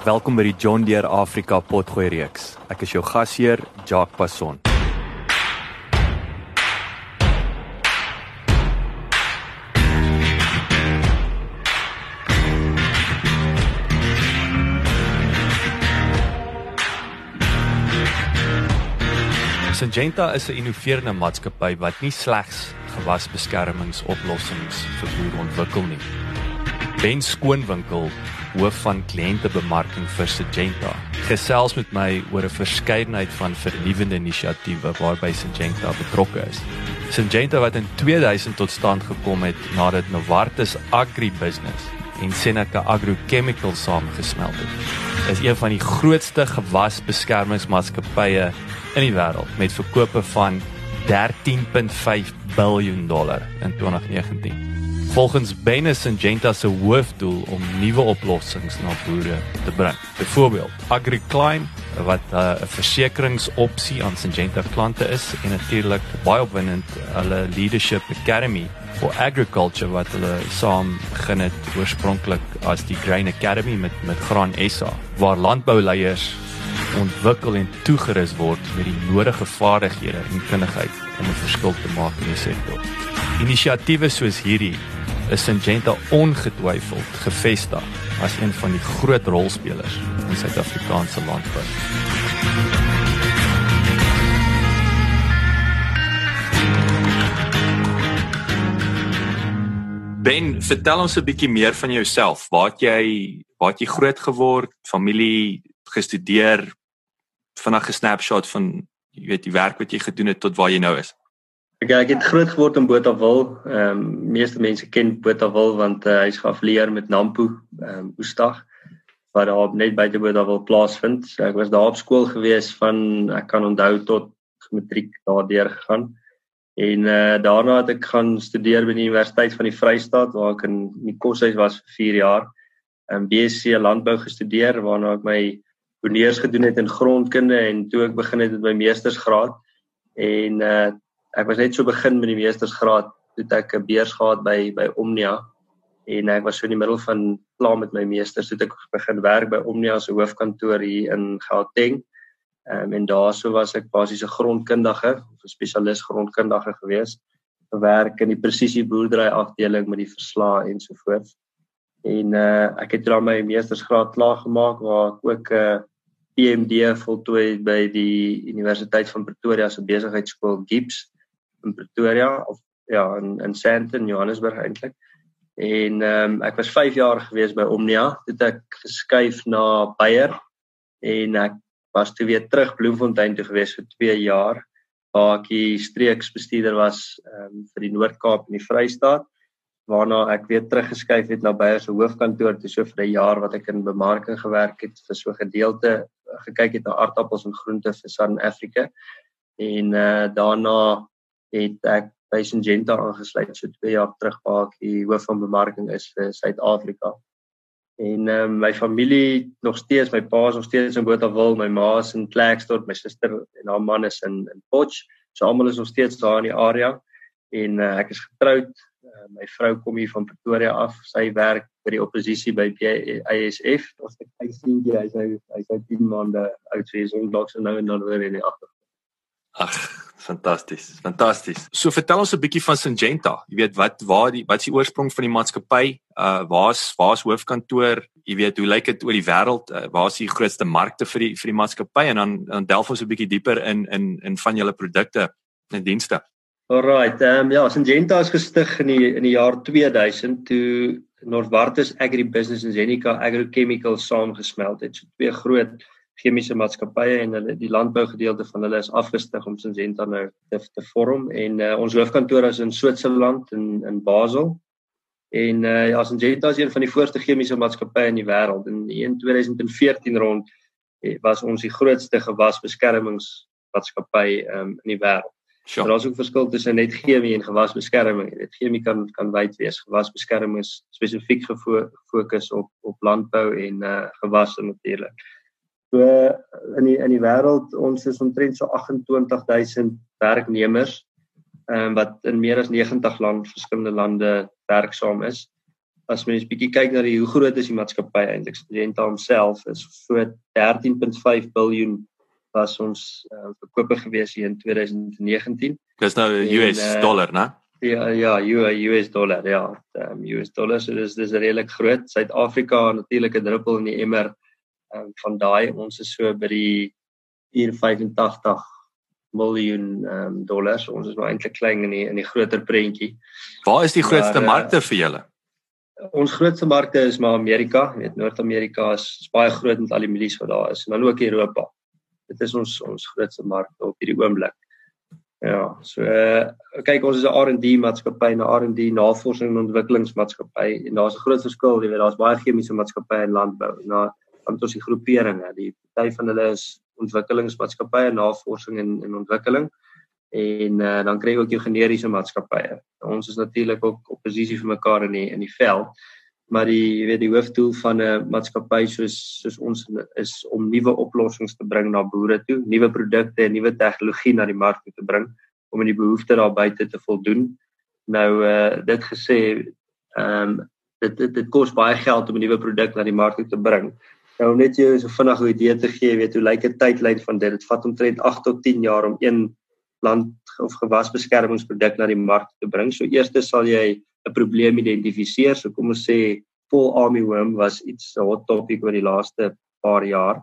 Welkom by die John Deere Afrika Potgooi reeks. Ek is jou gasheer, Jacques Passon. Syngenta is 'n innoverende maatskappy wat nie slegs gewasbeskermingsoplossings vir boere ontwikkel nie. Ben Skoonwinkel, hoof van kliëntebemarking vir Syngenta, gesels met my oor 'n verskeidenheid van vernuwende inisiatiewe waarby Syngenta betrokke is. Syngenta wat in 2000 tot stand gekom het nadat Novartis Agribusiness en Seneca Agrochemicals saamgesmelt het. Is een van die grootste gewasbeskermingsmaatskappye in die wêreld met verkope van 13.5 miljard dollar in 2019. Volgens Bene Syngenta se hoofdoel om nuwe oplossings na boere te bring. Byvoorbeeld, AgriClaim wat uh, 'n uh, versekeringsopsie aan Syngenta klante is en natuurlik baie opwindend hulle Leadership Academy for Agriculture wat hulle saam begin het oorspronklik as die Grain Academy met met Graan SA waar landbouleiers ontwikkel en toegerus word met die nodige vaardighede en kundigheid om 'n verskil te maak in die sektor. Inisiatiewe soos hierdie is Syngenta ongetwyfeld gevestig as een van die groot rolspelers in Suid-Afrikaanse landbou. Ben, vertel ons 'n bietjie meer van jouself. Waar het jy waar het jy groot geword? Familie gestudeer? Vanaand 'n snapshot van jy weet die werk wat jy gedoen het tot waar jy nou is. Ek ek het groot geword in Botawil. Ehm um, meeste mense ken Botawil want uh, hy's geaffilieer met Nampo, ehm um, Oostag wat daar net buite Botawil plaasvind. So ek was daar op skool gewees van ek kan onthou tot matriek daardeur gegaan. En uh daarna het ek gaan studeer by die Universiteit van die Vrystaat waar ek in die koshuis was vir 4 jaar. 'n um, BSc landbou gestudeer waarna ek my honeurs gedoen het in grondkunde en toe ek begin het met my meestersgraad en uh ek was net so begin met die meestersgraad toe ek 'n beurs gehad by by Omnia en ek was so in die middel van klaar met my meesters toe ek begin werk by Omnia se hoofkantoor hier in Gauteng. Ehm um, en daarso was ek basies 'n grondkundige of 'n spesialis grondkundige gewees. Gewerk in die presisie boerdery afdeling met die verslae ensovoorts. En uh ek het dan my meestersgraad klaar gemaak waar ek ook 'n uh, eh, PMD voltooi by die Universiteit van Pretoria se besigheidskool GIPS in Pretoria of ja in in Sandton Johannesburg eintlik. En ehm um, ek was 5 jaar gewees by Omnia, toe ek geskuif na Beyer en ek was toe weer terug Bloemfontein toe gewees vir 2 jaar waar ek streeksbestuurder was ehm um, vir die Noord-Kaap en die Vrystaat waarna ek weer teruggeskuif het na Beyer se hoofkantoor toe so vir 'n jaar wat ek in bemarking gewerk het vir so gedeelte gekyk het na aardappels en groente vir South Africa en uh, daarna het ek by Syngenta aangesluit so 2 jaar terug waar ek die hoof van bemarking is vir Suid-Afrika. En um, my familie nog steeds, my pa is nog steeds in Botawil, my ma is in Klerksdorp, my suster en haar man is in in Potch. So almal is nog steeds daar in die area en uh, ek is getroud Uh, my vrou kom hier van Pretoria af. Sy werk by die oppositie by ASF. Ons het sien jy hy's hy hy's hy 10 maande oud, so hy's onlangs nou en dan weer in die agter. Ag, Fantasties, fantasties. So vertel ons 'n bietjie van Syngenta. Jy weet wat waar die wat is die oorsprong van die maatskappy? Uh waar's waar's hoofkantoor? Jy weet hoe lyk dit oor die wêreld? Uh, waar's die grootste markte vir die vir die maatskappy en dan dan delf ons 'n bietjie dieper in in in van julle produkte en dienste. Alrite, ehm um, ja, Syngenta is gestig in die in die jaar 2000 toe Noordwartus Agribusiness en Zenica Agrochemicals saamgesmelt het. So twee groot chemiese maatskappye en hulle die landbougedeelte van hulle is afgestig om Syngenta nou te, te vorm en uh, ons hoofkantoor is in Switserland in in Basel. En uh, ja, Syngenta is een van die voorste chemiese maatskappye in die wêreld. In 2014 rond eh, was ons die grootste gewasbeskermingsmaatskappy um, in die wêreld. Sure. Daar is ook verskil tussen net chemie en gewasbeskerming. Dit chemie kan kan wyd wees. Gewasbeskerming is spesifiek gefokus op op landbou en uh gewasse natuurlik. So in die in die wêreld ons is omtrent so 28000 werknemers ehm um, wat in meer as 90 land verskillende lande werksaam is. As mens bietjie kyk na die hoe groot is die maatskappy eintlik? Studente homself is so 13.5 miljard was ons uh, verkope gewees hier in 2019. Dis nou US en, uh, dollar, né? Ja ja, US dollar, ja. Um, US dollar, so dis dis redelik groot. Suid-Afrika natuurlik 'n druppel in die emmer um, van daai. Ons is so by die 485 miljoen ehm um, dollars. Ons is nou eintlik klein in die in die groter prentjie. Waar is die grootste maar, uh, markte vir julle? Ons grootste markte is maar Amerika. Jy weet Noord-Amerika is, is baie groot met al die milies wat daar is. En dan ook Europa dit is ons ons grootste mark op hierdie oomblik. Ja, so uh, kyk ons is 'n R&D maatskappy, 'n R&D navorsing en ontwikkelingsmaatskappy en daar's 'n groot verskil, jy weet daar's baie chemiese maatskappye in landbou en het ons die groeperinge, die party van hulle is ontwikkelingsmaatskappye, navorsing en en ontwikkeling en uh, dan kry jy ook jou generiese maatskappye. Ons is natuurlik ook op posisie vir mekaar in die in die veld maar die jy weet die hoofdoel van 'n maatskappy soos soos ons is om nuwe oplossings te bring na boere toe, nuwe produkte en nuwe tegnologie na die mark te bring om in die behoeftes daar buite te voldoen. Nou uh dit gesê, ehm um, dit dit dit kos baie geld om 'n nuwe produk na die mark te bring. Nou net jou so vinnig 'n idee te gee, weet hoe lyk 'n tydlyn van dit? Dit vat omtrent 8 tot 10 jaar om een land of gewasbeskermingsproduk na die mark te bring. So eers sal jy 'n probleem identifiseer. So kom ons sê full army worm was iets so hot topic oor die laaste paar jaar.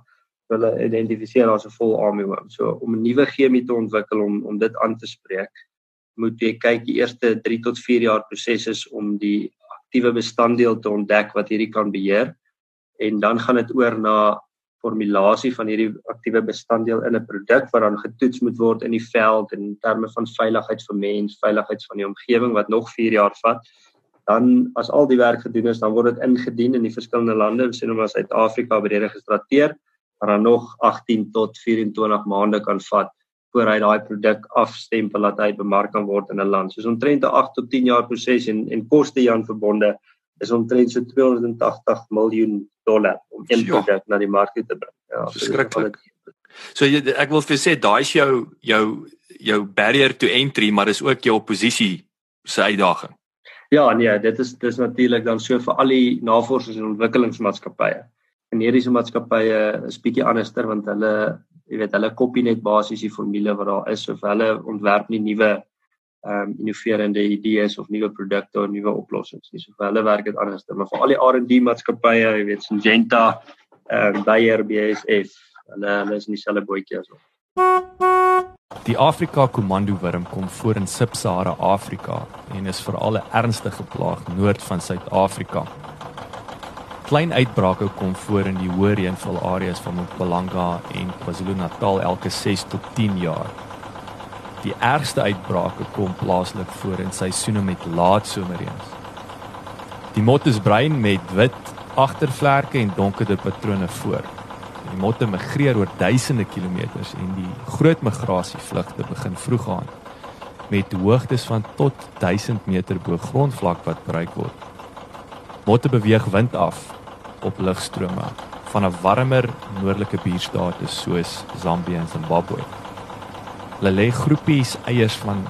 Hulle identifiseer as 'n full army worm. So om 'n nuwe chemie te ontwikkel om om dit aan te spreek, moet jy kyk die eerste 3 tot 4 jaar proses is om die aktiewe bestanddeel te ontdek wat hierdie kan beheer en dan gaan dit oor na formulasie van hierdie aktiewe bestanddeel in 'n produk wat dan getoets moet word in die veld in terme van veiligheid vir mens, veiligheid van die omgewing wat nog 4 jaar vat. Dan as al die werk gedoen is, dan word dit ingedien in die verskillende lande, ons Suid-Afrika by die registreer, maar dan nog 18 tot 24 maande kan vat voor hy daai produk afstempel dat hy bemark kan word in 'n land. So omtrent 'n 8 tot 10 jaar proses en en koste hieraan verbonde is omtrent so 280 miljoen dollar om een ja. produk na die mark te bring. Ja, verskriklik. So jy, ek wil vir sê daai is jou jou jou barrier to entry, maar is ook jou oppositie se uitdaging. Ja, nee, dit is dis natuurlik dan so vir al die navorsings en ontwikkelingsmaatskappye. En hierdie se maatskappye is bietjie anderster want hulle, jy weet, hulle kopie net basies die formule wat daar is of hulle ontwerp nie nuwe ehm um, innoverende idees of nuwe produkte of nuwe oplossings nie. So vir hulle werk dit anders. Maar vir al die R&D maatskappye, jy weet, Syngenta, ehm um, Bayer, BASF, hulle hulle is in dieselfde bootjie as ons. Die Afrika Komando wurm kom voor in Sub-Sahara Afrika en is veral 'n ernstige plaag noord van Suid-Afrika. Klein uitbrake kom voor in die hoë reënval areas van Mpumalanga en KwaZulu-Natal elke 6 tot 10 jaar. Die ergste uitbrake kom plaaslik voor in seisoene met laat somerreëns. Die mot is bruin met wit agtervlerke en donkerder patrone voor. Die motte migreer oor duisende kilometers en die groot migrasievlugte begin vroeg aan met hoogtes van tot 1000 meter bo grondvlak wat bereik word. Motte beweeg wind af op lugstrome van 'n warmer noordelike buurstate soos Zambië en Zimbabwe. Hulle lê groepies eiers van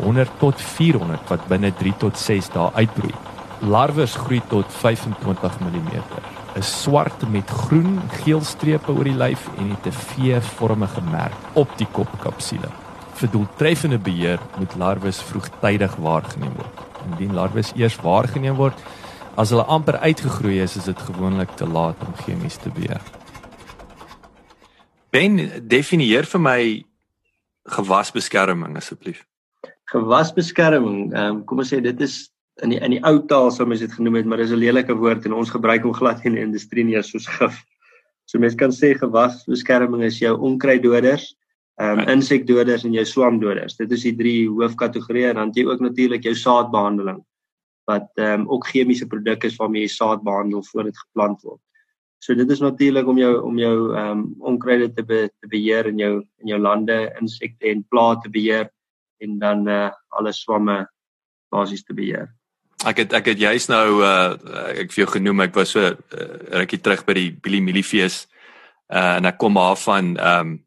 100 tot 400 wat binne 3 tot 6 dae uitbroei. Larwes groei tot 25 mm. 'n Swart met groen geel strepe oor die lyf en 'n TV-vormige merk op die kopkapsule. vir doeltreffende beheer moet larwes vroegtydig waargeneem word. Indien larwes eers waargeneem word as hulle amper uitgegroei is, is dit gewoonlik te laat om chemies te beheer. Ben, definieer vir my gewasbeskerming asseblief. Gewasbeskerming, ehm um, kom ons sê dit is in die in die ou taal sou mens dit genoem het, maar dis 'n lelike woord en ons gebruik hom glad in die industrie nie soos gif. So mens kan sê gewasbeskerming is jou onkruiddoders, ehm um, insekdoders en jou swamdoders. Dit is die drie hoofkategorieë en dan jy ook natuurlik jou saadbehandeling wat ehm um, ook chemiese produk is waarmee jy saad behandel voordat dit geplant word. So dit is natuurlik om jou om jou ehm um, onkruide te be, te beheer in jou in jou lande, insekte en plaae te beheer en dan eh uh, alle swamme basies te beheer. Ek het ek het juist nou uh ek vir jou genoem ek was so uh, rukkie terug by die Billy Millifees uh en ek kom af van ehm um,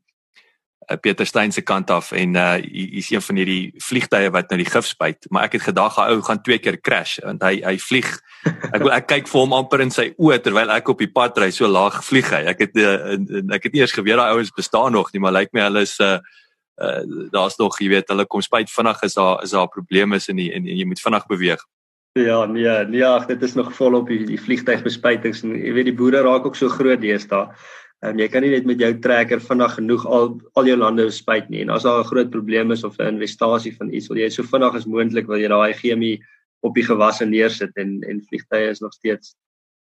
uh, Pieter Steyn se kant af en uh hy's een van hierdie vliegtye wat nou die gif spuit, maar ek het gedag hy ou gaan twee keer crash want hy hy vlieg. Ek ek kyk vir hom amper in sy oë terwyl ek op die pad ry, so laag vlieg hy. Ek het uh, ek het eers geweet daai ouens bestaan nog nie, maar lyk like my hulle is uh uh daar's nog, jy weet, hulle kom spuit vinnig is daar is daar probleme is in die en, en jy moet vinnig beweeg. Ja, nee, nee, ag, dit is nog volop die, die vliegtuigbespuitings en jy weet die boere raak ook so groot deesdae. Um, jy kan nie net met jou trekker vinnig genoeg al al jou lande spuit nie. En as daar 'n groot probleem is of 'n investasie van iets, wil jy so vinnig as moontlik wil jy daai chemie op die gewasse neersit en en vliegtye is nog steeds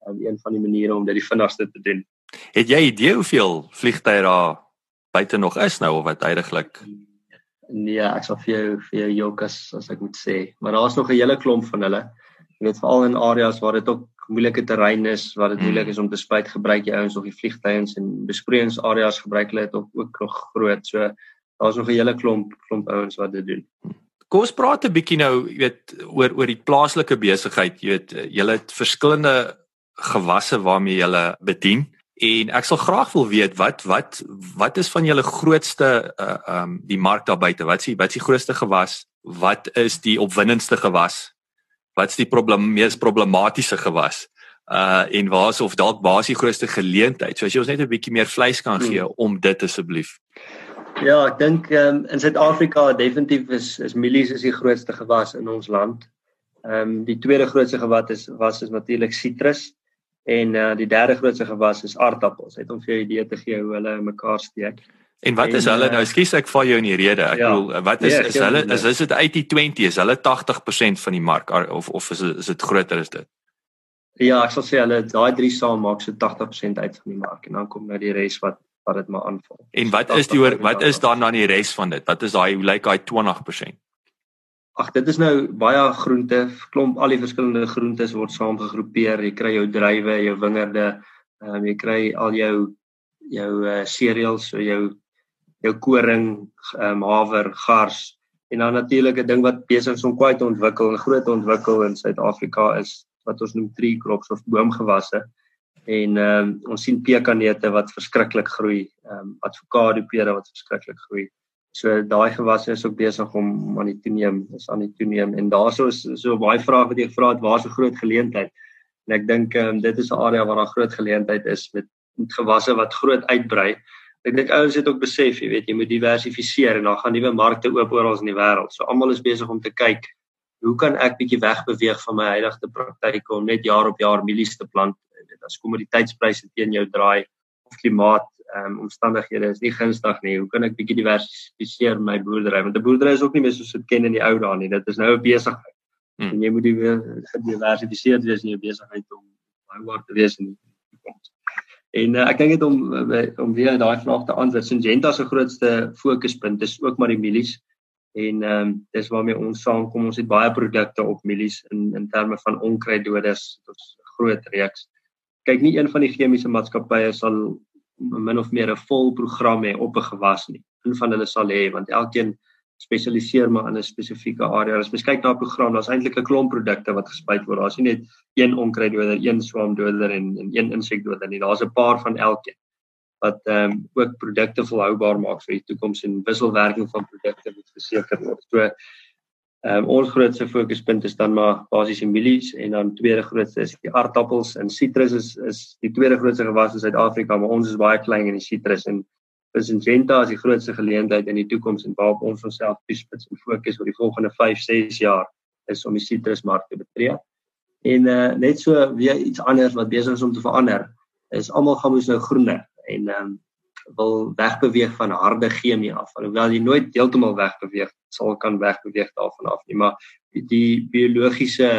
um, een van die maniere om dit die vinnigste te doen. Het jy idee hoeveel vliegtye daar buite nog is nou of wat heidaglik? Nee, ek sal vir jou vir jou jokas as ek moet sê, maar daar's nog 'n hele klomp van hulle. Jy weet veral in areas waar dit ook moeilike terrein is waar dit moeilik is om te spuit, gebruik jy ouens nog die vliegtuigens en besproeiingsareas gebruik hulle dit ook, ook nog groot. So daar's nog 'n hele klomp klomp ouens wat dit doen. Kom ons praat 'n bietjie nou, jy weet, oor oor die plaaslike besigheid. Jy weet, jy het verskillende gewasse waarmee jy bedien. En ek sal graag wil weet wat wat wat is van julle grootste uh um die mark daar buite? Wat is die wat is die grootste gewas? Wat is die opwindendste gewas wat's die probleem mees problematiese gewas? Uh en waar is of dalk waar is die grootste geleentheid? So as jy ons net 'n bietjie meer vleis kan gee hmm. om dit asseblief. Ja, ek dink um, in Suid-Afrika definitief is is mielies is die grootste gewas in ons land. Ehm um, die tweede grootste gewas is was is natuurlik sitrus en uh die derde grootste gewas is aardappels. Het om vir jou idee te gee hoe hulle mekaar steek. En wat is hulle nou? Eh, Skus ek val jou in die rede. Ek ja, bedoel wat is nee, is hulle is is dit 80-20 is hulle 80% van die mark of of is is dit groter is dit? Ja, ek sal sê hulle daai drie saam maak so 80% uit van die mark en dan kom nou die res wat wat dit maar aanval. En wat is die oor wat is dan dan die res van dit? Wat is daai hoe lyk daai 20%? Ag dit is nou baie groente, klomp al die verskillende groentes word saamgegroepeer. Jy kry jou druiwe, jou wingerde, ehm um, jy kry al jou jou uh, cereals, so jou jou koring, ehm um, haver, gars en dan natuurlik 'n ding wat besig is om kwai te ontwikkel en groot te ontwikkel in Suid-Afrika is wat ons noem tree crops of boomgewasse. En ehm um, ons sien pekanneute wat verskriklik groei, ehm um, avokado pere wat verskriklik groei. So daai gewasse is ook besig om aan die toeneem, is aan die toeneem en daarso is so baie vrae wat jy gevra het, waar is 'n groot geleentheid? En ek dink ehm um, dit is 'n area waar daar groot geleentheid is met, met gewasse wat groot uitbrei ek dink ouens het ook besef, jy weet, jy moet diversifiseer en dan gaan nuwe markte oop oral in die wêreld. So almal is besig om te kyk hoe kan ek bietjie wegbeweeg van my huidige praktyke om net jaar op jaar mielies te plant. Dit as kommoditeitspryse teen jou draai of klimaat um, omstandighede is nie gunstig nie. Hoe kan ek bietjie diversifiseer my boerdery? Want 'n boerdery is ook nie meer soos dit ken in die ou dae nie. Dit is nou 'n besigheid. Hmm. En jy moet die gediversifiseerd wees in jou besigheid om houbaar te wees in die toekoms. En uh, ek dink dit om uh, om weer daai vraag te antwoord. Syngenta se grootste fokuspunt is ook maar die mielies. En ehm um, dis waarmee ons saamkom. Ons het baie produkte op mielies in in terme van onkruiddoders tot groot reeks. Kyk nie een van die chemiese maatskappye sal min of meer 'n vol program hê op 'n gewas nie. Een van hulle sal hê want elkeen spesialiseer maar in 'n spesifieke area. As mens kyk na 'n program, daar's eintlik 'n klomp produkte wat gespuit word. Daar's nie net een onkruiddoder, een swamdoder en en een insekdoder nie. Daar's 'n paar van elkeen wat ehm um, ook produkte volhoubaar maak vir die toekoms en wisselwerking van produkte moet verseker word. So ehm um, ons grootste fokuspunt is dan maar basies die mielies en dan tweede grootste is die aardappels en sitrus is is die tweede grootste gewas in Suid-Afrika, maar ons is baie klein in die sitrus en vir Syngenta is die grootste geleentheid in die toekoms en waarop ons onsself toespits en fokus oor die volgende 5, 6 jaar is om die sitrusmark te betree. En uh net so weer iets anders wat besig is om te verander is almal gaan mos nou groener en ehm um, wil wegbeweeg van harde chemie af. Alhoewel jy nooit heeltemal wegbeweeg sal kan wegbeweeg daarvan af nie, maar die, die biologiese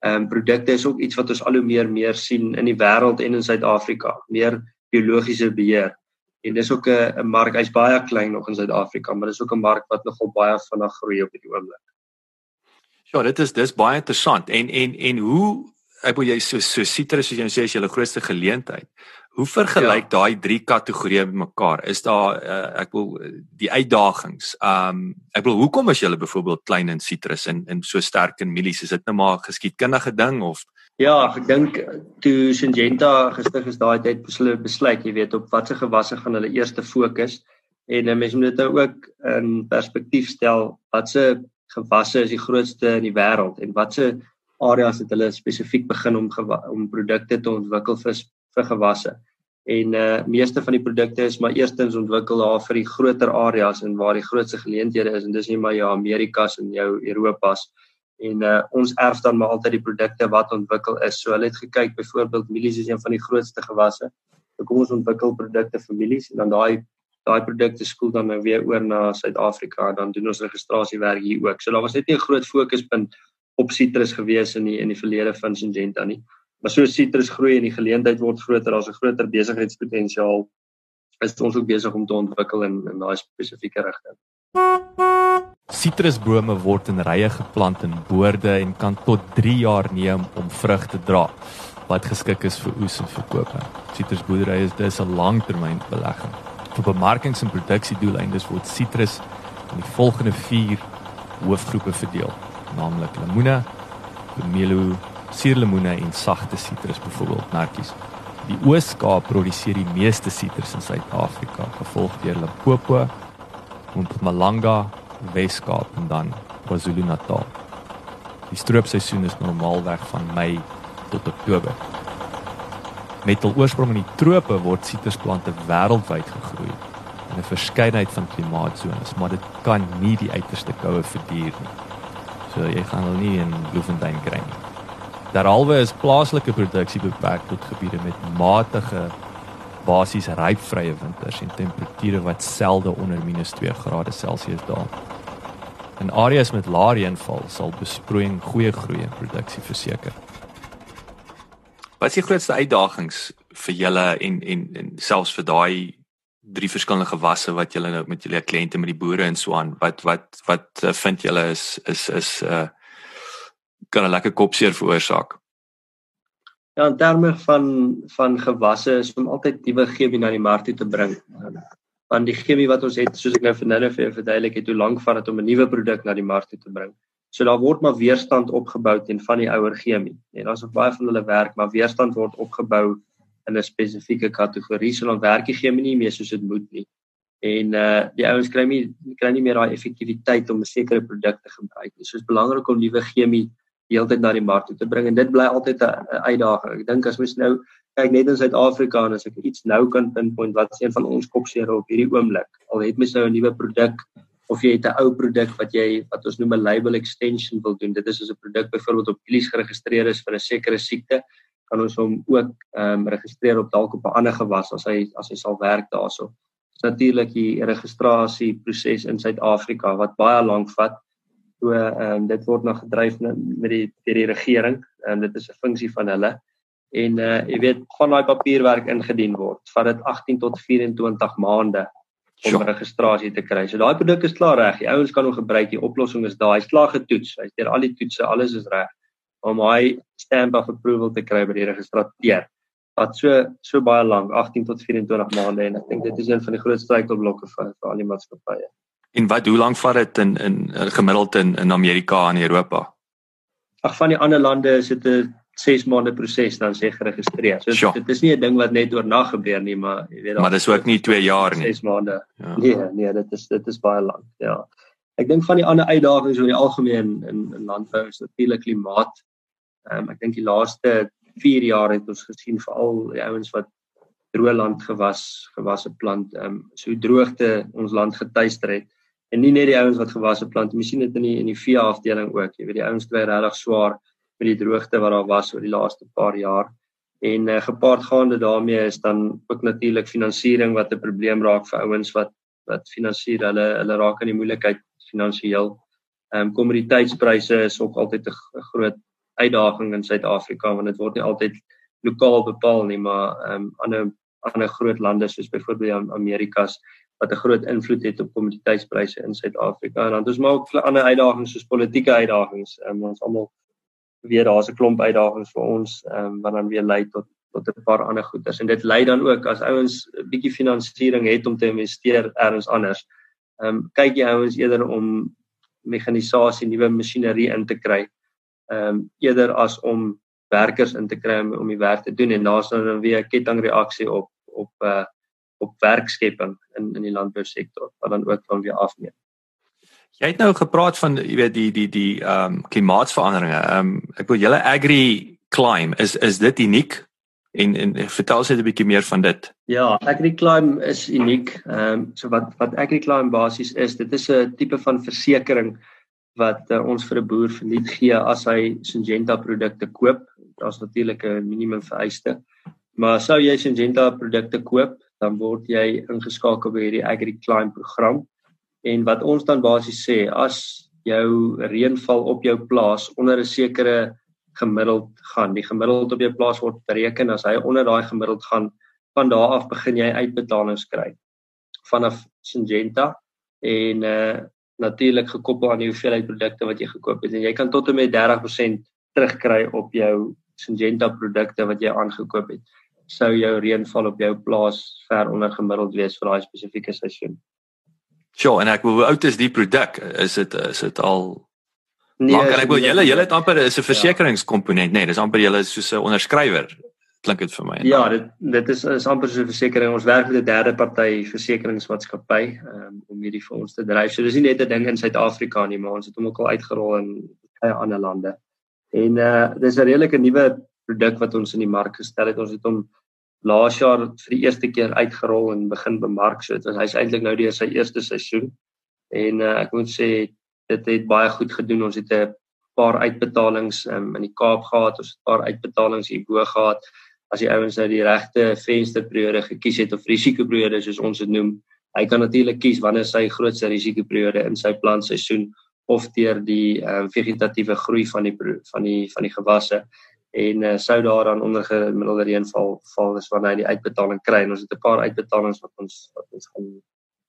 ehm um, produkte is ook iets wat ons al hoe meer meer sien in die wêreld en in Suid-Afrika, meer biologiese beheer. En dis ook 'n 'n mark, hy's baie klein nog in Suid-Afrika, maar dis ook 'n mark wat nogal baie vinnig groei op hierdie oomblik. Ja, dit is dis baie interessant. En en en hoe ek wil jy so so sitrus soos jy nou sê is julle grootste geleentheid. Hoe vergelyk ja. daai drie kategorieë mekaar? Is daar uh, ek wil die uitdagings. Um ek wil hoekom is julle byvoorbeeld klein in sitrus en en so sterk in mielies? Is dit net nou maar geskiedkundige ding of Ja, ek dink toe Syngenta gestig is daai tyd hulle besluit, jy weet, op watter gewasse gaan hulle eers fokus en mense moet dit nou ook in perspektief stel watse gewasse is die grootste in die wêreld en watse areas het hulle spesifiek begin om om produkte te ontwikkel vir vir gewasse. En uh meeste van die produkte is maar eerstens ontwikkel daar vir die groter areas en waar die grootste geleenthede is en dis nie maar jou Amerikas en jou Europas en uh ons erf dan maar altyd die produkte wat ontwikkel is. So hulle het gekyk byvoorbeeld mielies is een van die grootste gewasse. So kom ons ontwikkel produkte vir mielies en dan daai daai produkte skool dan nou weer oor na Suid-Afrika en dan doen ons registrasiewerk hier ook. So daar was net nie 'n groot fokuspunt op sitrus gewees in die in die verlede van Syngenta nie. Maar so sitrus groei en die geleentheid word groter, daar's 'n groter besigheidspotensiaal. Is ons ook besig om te ontwikkel in in daai spesifieke rigting. Sitrusbome word in rye geplant in boorde en kan tot 3 jaar neem om vrug te dra wat geskik is vir oes en verkoop. Sitrusboerdery is dis 'n langtermynbelegging. Vir bemarkings en produksiedoeleindes word sitrus in die volgende 4 hoofgroepe verdeel, naamlik lemoene, pomelo, suurlemoene en sagte sitrus byvoorbeeld netjies. Die Oos-Kaap produseer die meeste sitrus in Suid-Afrika, gevolg deur Limpopo, Mpumalanga, Wes-Kaap en dan KwaZulu-Natal. Die stroopseisoen is normaalweg van Mei tot Oktober. Met hul oorsprong in die trope word sitrusplante wêreldwyd gegroei in 'n verskeidenheid van klimaatsones, maar dit kan nie die uiterste koue verduur nie. So jy gaan hulle nie in Bloemfontein kry nie. Derhalwe is plaaslike produksie beperk tot gebiede met matige basies rypvrye winters en temperature wat selde onder -2°C daal. In areas met lae reënval sal besproeiing goeie groei en produksie verseker. Wat is die grootste uitdagings vir julle en en en selfs vir daai drie verskillende gewasse wat julle nou met julle kliënte met die boere en so aan wat wat wat uh, vind julle is is is uh kan 'n lekker kopseer veroorsaak. Ja, in terme van van gewasse is om altyd nuwe chemie na die mark toe te bring. Want die chemie wat ons het, soos ek nou vanaand vir jou verduidelik het, hoe lank vat dit om 'n nuwe produk na die mark toe te bring. So daar word maar weerstand opgebou teen van die ouer chemie. En daar's ook baie van hulle werk, maar weerstand word opgebou in 'n spesifieke kategorie, so dan werk die chemie nie meer soos dit moet nie. En uh die ouens kry nie kry nie meer daai effektiwiteit om 'n sekere produk te gebruik nie. So is belangrik om nuwe chemie heeltyd na die mark toe te bring en dit bly altyd 'n uitdaging. Ek dink as mens nou kyk net in Suid-Afrika en as ek iets nou kan pinpoint wat is een van ons kopseere op hierdie oomblik. Al het mens nou 'n nuwe produk of jy het 'n ou produk wat jy wat ons noem 'n label extension wil doen. Dit is as 'n produk byvoorbeeld op Gillies geregistreer is vir 'n sekere siekte, kan ons hom ook ehm um, registreer op dalk op 'n ander gewas as hy as hy sal werk daarso. Dis natuurlik die registrasie proses in Suid-Afrika wat baie lank vat. So ehm um, dit word nog gedryf met die deur die regering en um, dit is 'n funksie van hulle. En uh jy weet van daai papierwerk ingedien word, vat dit 18 tot 24 maande om sure. registrasie te kry. So daai produk is klaar reg. Die ouens kan hom gebruik. Die oplossing is daar. Hy's klaar getoets. Hy's deur al die toetse, alles is reg om hy stamp of approval te kry by die registrateur. Wat so so baie lank, 18 tot 24 maande en ek dink dit is een van die grootste struikelblokke vir vir al die maatskappye. En wat hoe lank vat dit in in gemiddeld in in Amerika en Europa? Ag van die ander lande is dit 'n 6 maande proses dan sê geregistreer. So sure. dit is nie 'n ding wat net oornag gebeur nie, maar jy weet Maar dis ook nie 2 jaar nie. 6 maande. Ja. Nee, nee, dit is dit is baie lank. Ja. Ek dink van die ander uitdagings oor die algemeen in in landbou is natuurlik klimaat. Ehm um, ek dink die laaste 4 jaar het ons gesien veral die ouens wat droë land gewas gewasse plant. Ehm um, so droogte ons land getuister het. En nie net die ouens wat gewasse plant, jy sien dit in die in die vee afdeling ook. Jy weet die ouens kry regtig swaar met die droogte wat daar was oor die laaste paar jaar. En uh, gepaardgaande daarmee is dan ook natuurlik finansiering wat 'n probleem raak vir ouens wat wat finansier hulle hulle raak in die moeilikheid finansiëel. Ehm um, kommoditeitspryse is ook altyd 'n groot uitdaging in Suid-Afrika want dit word nie altyd lokaal bepaal nie, maar ehm um, ander ander groot lande soos byvoorbeeld Amerikas wat 'n groot invloed het op kommoditeitspryse in Suid-Afrika. En dan het ons maar ook ander uitdagings soos politieke uitdagings. Ehm um, ons almal weet daar's 'n klomp uitdagings vir ons ehm um, wat dan weer lei tot tot 'n paar ander goeders. En dit lei dan ook as ouens 'n bietjie finansiering het om te investeer ergens anders. Ehm um, kyk jy ouens eerder om mekanisasie, nuwe masjinerie in te kry. Ehm um, eerder as om werkers in te kry om, om die werk te doen en daar's dan weer 'n kettingreaksie op op uh op werkskepping in in die landbousektor wat dan ook van weer afneem. Jy het nou gepraat van jy weet die die die ehm um, klimaatsveranderinge. Ehm um, ek wil julle agri climb is is dit uniek en en vertel net 'n bietjie meer van dit. Ja, agri climb is uniek. Ehm um, so wat wat agri climb basies is, dit is 'n tipe van versekerings wat uh, ons vir 'n boer verniet gee as hy Syngenta produkte koop. Daar's natuurlik 'n minimum vereiste. Maar sou jy Syngenta produkte koop, dan word jy ingeskakel by hierdie Agri Climb program. En wat ons dan basies sê, as jou reënval op jou plaas onder 'n sekere gemiddeld gaan, die gemiddeld op jou plaas word bereken as hy onder daai gemiddeld gaan, van daar af begin jy uitbetalings kry vanaf Syngenta en uh natuurlik gekoppel aan die hoeveelheid produkte wat jy gekoop het. En jy kan tot en met 30% terugkry op jou Syngenta produkte wat jy aangekoop het sou jou reënval op jou plaas ver onder gemiddeld wees vir daai spesifieke seisoen. Ja, en ek hoe oud is die produk? Is dit is dit al Nee, maar ek wil julle julle het amper is 'n ja. versekeringskomponent, nee, dis amper julle soos 'n onderskrywer. Klink dit vir my. Ja, dit dit is is amper so 'n versekering. Ons werk met 'n derde party versekeringsmaatskappy um, om hierdie vir ons te dryf. So dis nie net 'n ding in Suid-Afrika nie, maar ons het hom ook al uitgerol in baie ander lande. En uh dis 'n redelike nuwe produk wat ons in die mark gestel het. Ons het hom laas jaar vir die eerste keer uitgerol en begin bemark. So dit was hy's eintlik nou deur sy eerste seisoen. En uh, ek moet sê dit het baie goed gedoen. Ons het 'n paar uitbetalings um, in die Kaap gehad, ons het 'n paar uitbetalings hierbo gehad. As die ouens nou die regte vensterperiode gekies het of risikoperiode soos ons dit noem, hy kan natuurlik kies wanneer sy grootste risikoperiode in sy plantseisoen of deur die um, vegetatiewe groei van die van die van die gewasse en uh, sou daar dan onder gemiddelde reënval val is wanneer hy die uitbetaling kry en ons het 'n paar uitbetalings wat ons wat ons gaan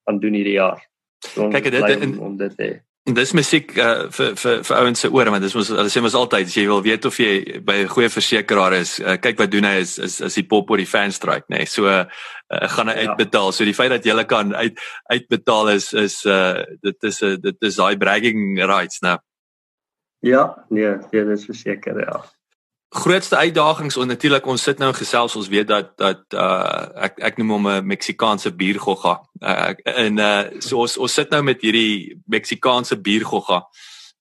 gaan doen hierdie jaar. So, Kyk dit om, om dit te dis musiek uh, vir vir vir ouens se ore want dis mos hulle sê mos altyd as jy wil weet of jy by 'n goeie versekeraar is uh, kyk wat doen hy is is is die pop oor die fan strike nê nee. so uh, gaan hy ja. uitbetaal so die feit dat jy kan uit uitbetaal is is uh, dit is 'n uh, dit is daai bragging rights nou ja nee ja dis verseker ja grootste uitdagings en natuurlik ons sit nou gesels ons weet dat dat uh ek ek noem hom 'n Meksikaanse biergogga. Uh, en uh so ons ons sit nou met hierdie Meksikaanse biergogga.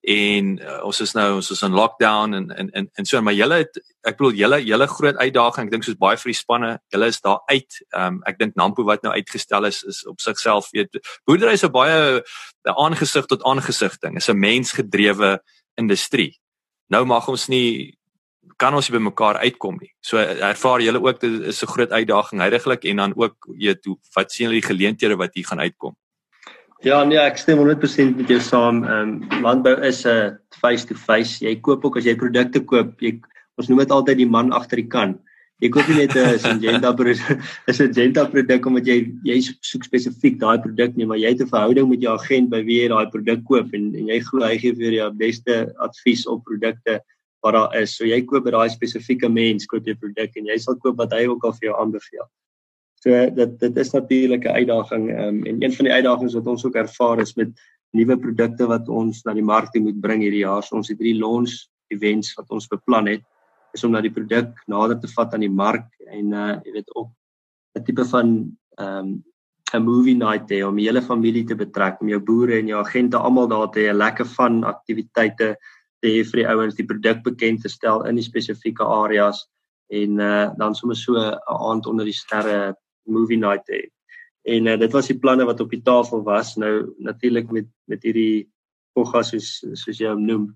En uh, ons is nou ons is in lockdown en en en, en so maar julle het ek bedoel julle julle groot uitdaging ek dink soos baie vir die spanne julle is daar uit. Um, ek dink Nampo wat nou uitgestel is is op sigself weet boerdery is 'n baie aangesig tot aangesig ding. Is 'n mensgedrewe industrie. Nou mag ons nie kan ons nie by mekaar uitkom nie. So ervaar julle ook dit is 'n groot uitdaging heidaglik en dan ook weet hoe wat sien julle die geleenthede wat hier gaan uitkom? Ja, nee, ek stem 100% met jou saam. Ehm um, landbou is 'n uh, face to face. Jy koop ook as jy produkte koop, jy ons noem dit altyd die man agter die kan. Jy koop nie net 'n Syngenta produk, 'n Syngenta produk omdat jy jy soek spesifiek daai produk nie, maar jy het 'n verhouding met jou agent by wie jy daai produk koop en en jy glo hy gee vir jou die beste advies op produkte wat daar is. So jy koop by daai spesifieke mens koop jy produk en jy sal koop wat hy ook al vir jou aanbeveel. So dit dit is natuurlik 'n uitdaging um, en een van die uitdagings wat ons ook ervaar is met nuwe produkte wat ons na die mark moet bring hierdie jaar. So ons het hierdie launch events wat ons beplan het is om na die produk nader te vat aan die mark en uh jy weet ook 'n tipe van ehm um, 'n movie night hê om die hele familie te betrek, om jou boere en jou agente almal daar te hê, 'n lekker van aktiwiteite te hê vir die ouens die produk bekend te stel in die spesifieke areas en uh dan sommer so 'n aand onder die sterre movie night hê. En uh, dit was die planne wat op die tafel was. Nou natuurlik met met hierdie Pogga soos soos jy hom noem.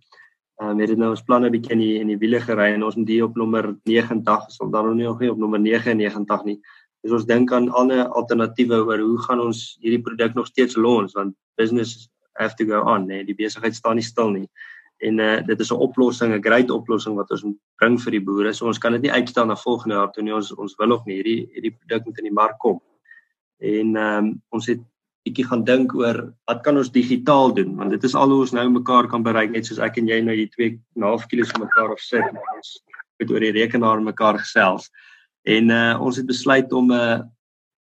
Ehm um, het dit nou ons planne bietjie in die in die wiele gery en ons moet hier op nommer 90 is, dan nog nie nog nie op nommer 99 nie. Dus ons dink aan ander alternatiewe oor hoe gaan ons hierdie produk nog steeds lons want business have to go on, nee, die besigheid staan nie stil nie en uh, dit is 'n oplossing, 'n great oplossing wat ons bring vir die boere. So ons kan dit nie uitstel na volgende jaar toe nie. Ons ons wil nog nie hierdie hierdie produk moet in die mark kom. En ehm um, ons het bietjie gaan dink oor wat kan ons digitaal doen? Want dit is al hoe ons nou mekaar kan bereik net soos ek en jy nou hier 2.5 km van mekaar af sit en ons het oor die rekenaar mekaar gesels. En uh ons het besluit om 'n uh, eh,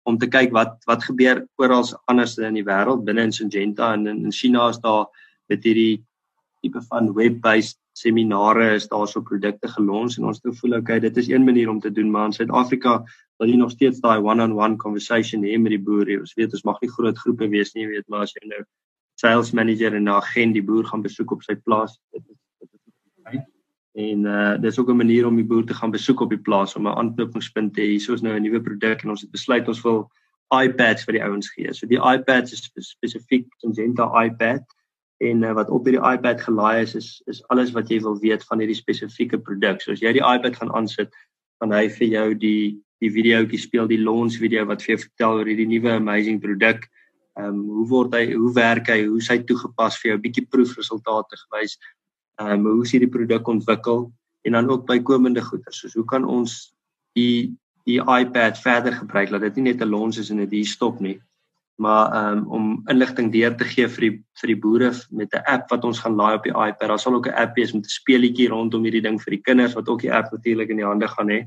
om te kyk wat wat gebeur oral anders in die wêreld binne in Syngenta en in, in China is daar met hierdie tipe van web-based seminare is daar so produkte gelons en ons het gevoel okay dit is een manier om te doen maar in Suid-Afrika wil jy nog steeds daai one-on-one conversation hê met die boere. Ons weet ons mag nie groot groepe wees nie, jy weet maar as jy nou sales manager en 'n agent die boer gaan besoek op sy plaas dit is dit is en uh dis ook 'n manier om die boer te gaan besoek op die plaas om 'n aanknopingspunt te hê. Hier is nou 'n nuwe produk en ons het besluit ons wil iPads vir die ouens gee. So die iPads is spesifiek Syngenta iPad en uh, wat op hierdie iPad gelaai is is is alles wat jy wil weet van hierdie spesifieke produk. So as jy die iPad gaan aansit, dan hy vir jou die die videoetjie speel die launch video wat vir jou vertel oor hierdie nuwe amazing produk. Ehm um, hoe word hy hoe werk hy, hoe hy toegepas vir jou bietjie proefresultate gewys. Ehm um, hoe is hierdie produk ontwikkel en dan ook bykomende goeder. Soos hoe kan ons die die iPad verder gebruik dat dit nie net 'n launch is en dit hier stop nie maar um, om inligting deur te gee vir die vir die boere met 'n app wat ons gaan laai op die iPad. Daar sal ook 'n app wees met 'n speelietjie rondom hierdie ding vir die kinders wat ook die app natuurlik in die hande gaan hê.